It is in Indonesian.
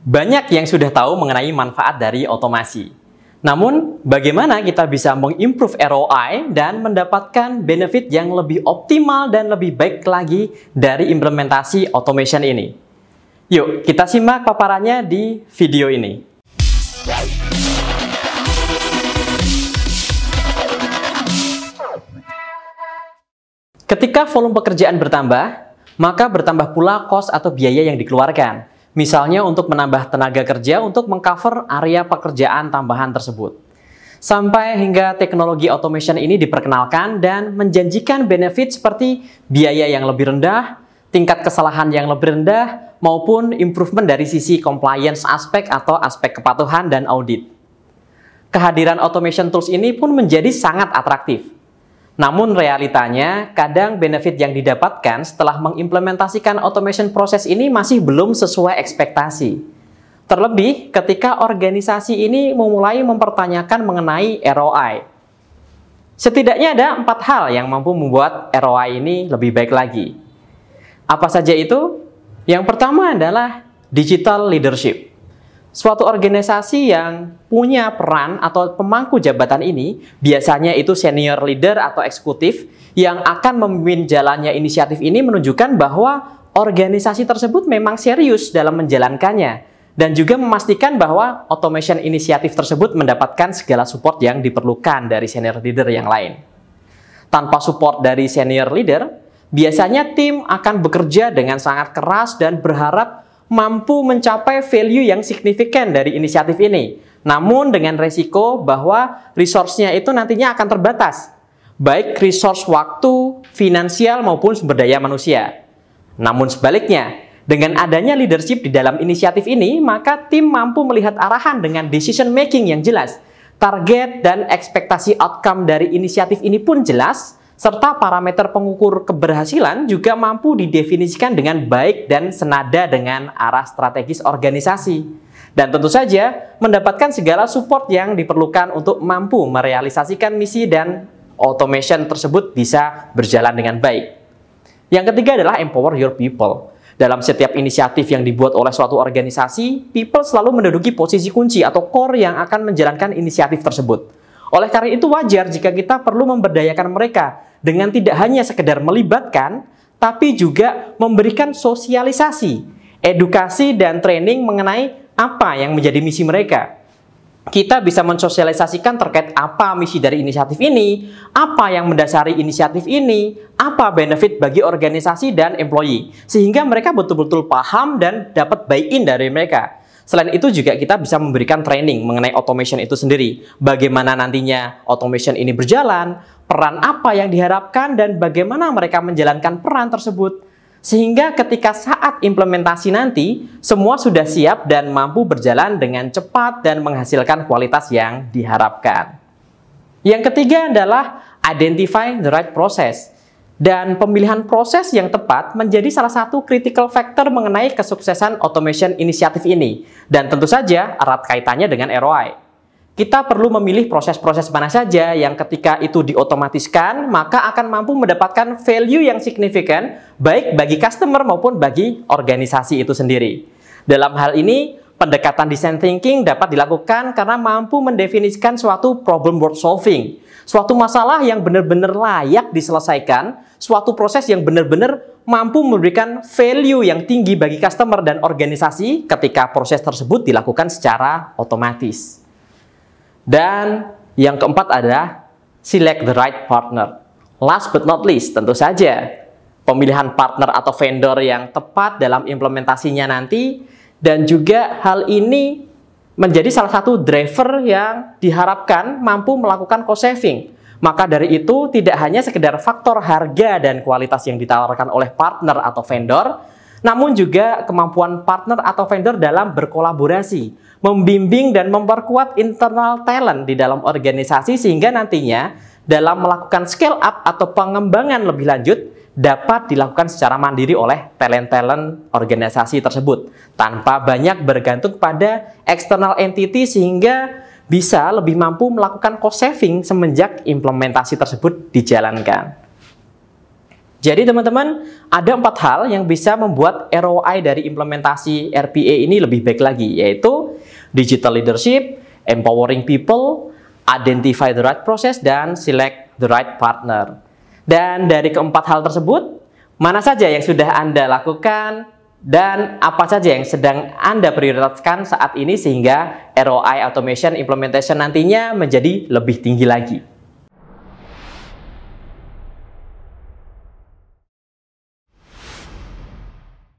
Banyak yang sudah tahu mengenai manfaat dari otomasi. Namun, bagaimana kita bisa mengimprove ROI dan mendapatkan benefit yang lebih optimal dan lebih baik lagi dari implementasi automation ini? Yuk, kita simak paparannya di video ini. Ketika volume pekerjaan bertambah, maka bertambah pula cost atau biaya yang dikeluarkan. Misalnya untuk menambah tenaga kerja untuk mengcover area pekerjaan tambahan tersebut. Sampai hingga teknologi automation ini diperkenalkan dan menjanjikan benefit seperti biaya yang lebih rendah, tingkat kesalahan yang lebih rendah, maupun improvement dari sisi compliance aspek atau aspek kepatuhan dan audit. Kehadiran automation tools ini pun menjadi sangat atraktif namun realitanya, kadang benefit yang didapatkan setelah mengimplementasikan automation proses ini masih belum sesuai ekspektasi. Terlebih ketika organisasi ini memulai mempertanyakan mengenai ROI. Setidaknya ada empat hal yang mampu membuat ROI ini lebih baik lagi. Apa saja itu? Yang pertama adalah digital leadership. Suatu organisasi yang punya peran atau pemangku jabatan ini biasanya itu senior leader atau eksekutif yang akan memimpin jalannya inisiatif ini menunjukkan bahwa organisasi tersebut memang serius dalam menjalankannya dan juga memastikan bahwa automation inisiatif tersebut mendapatkan segala support yang diperlukan dari senior leader yang lain. Tanpa support dari senior leader, biasanya tim akan bekerja dengan sangat keras dan berharap mampu mencapai value yang signifikan dari inisiatif ini. Namun dengan resiko bahwa resource-nya itu nantinya akan terbatas. Baik resource waktu, finansial maupun sumber daya manusia. Namun sebaliknya, dengan adanya leadership di dalam inisiatif ini, maka tim mampu melihat arahan dengan decision making yang jelas. Target dan ekspektasi outcome dari inisiatif ini pun jelas, serta parameter pengukur keberhasilan juga mampu didefinisikan dengan baik dan senada dengan arah strategis organisasi. Dan tentu saja mendapatkan segala support yang diperlukan untuk mampu merealisasikan misi dan automation tersebut bisa berjalan dengan baik. Yang ketiga adalah empower your people. Dalam setiap inisiatif yang dibuat oleh suatu organisasi, people selalu menduduki posisi kunci atau core yang akan menjalankan inisiatif tersebut. Oleh karena itu wajar jika kita perlu memberdayakan mereka dengan tidak hanya sekedar melibatkan, tapi juga memberikan sosialisasi, edukasi dan training mengenai apa yang menjadi misi mereka. Kita bisa mensosialisasikan terkait apa misi dari inisiatif ini, apa yang mendasari inisiatif ini, apa benefit bagi organisasi dan employee, sehingga mereka betul-betul paham dan dapat buy-in dari mereka. Selain itu juga kita bisa memberikan training mengenai automation itu sendiri. Bagaimana nantinya automation ini berjalan, peran apa yang diharapkan, dan bagaimana mereka menjalankan peran tersebut. Sehingga ketika saat implementasi nanti, semua sudah siap dan mampu berjalan dengan cepat dan menghasilkan kualitas yang diharapkan. Yang ketiga adalah identify the right process. Dan pemilihan proses yang tepat menjadi salah satu critical factor mengenai kesuksesan automation inisiatif ini. Dan tentu saja erat kaitannya dengan ROI. Kita perlu memilih proses-proses mana saja yang ketika itu diotomatiskan, maka akan mampu mendapatkan value yang signifikan baik bagi customer maupun bagi organisasi itu sendiri. Dalam hal ini, pendekatan design thinking dapat dilakukan karena mampu mendefinisikan suatu problem worth solving Suatu masalah yang benar-benar layak diselesaikan, suatu proses yang benar-benar mampu memberikan value yang tinggi bagi customer dan organisasi ketika proses tersebut dilakukan secara otomatis. Dan yang keempat adalah select the right partner. Last but not least, tentu saja pemilihan partner atau vendor yang tepat dalam implementasinya nanti dan juga hal ini menjadi salah satu driver yang diharapkan mampu melakukan cost saving. Maka dari itu tidak hanya sekedar faktor harga dan kualitas yang ditawarkan oleh partner atau vendor, namun juga kemampuan partner atau vendor dalam berkolaborasi, membimbing dan memperkuat internal talent di dalam organisasi sehingga nantinya dalam melakukan scale up atau pengembangan lebih lanjut dapat dilakukan secara mandiri oleh talent-talent organisasi tersebut tanpa banyak bergantung pada external entity sehingga bisa lebih mampu melakukan cost saving semenjak implementasi tersebut dijalankan. Jadi teman-teman, ada empat hal yang bisa membuat ROI dari implementasi RPA ini lebih baik lagi, yaitu digital leadership, empowering people, identify the right process, dan select the right partner. Dan dari keempat hal tersebut, mana saja yang sudah Anda lakukan, dan apa saja yang sedang Anda prioritaskan saat ini sehingga ROI automation implementation nantinya menjadi lebih tinggi lagi.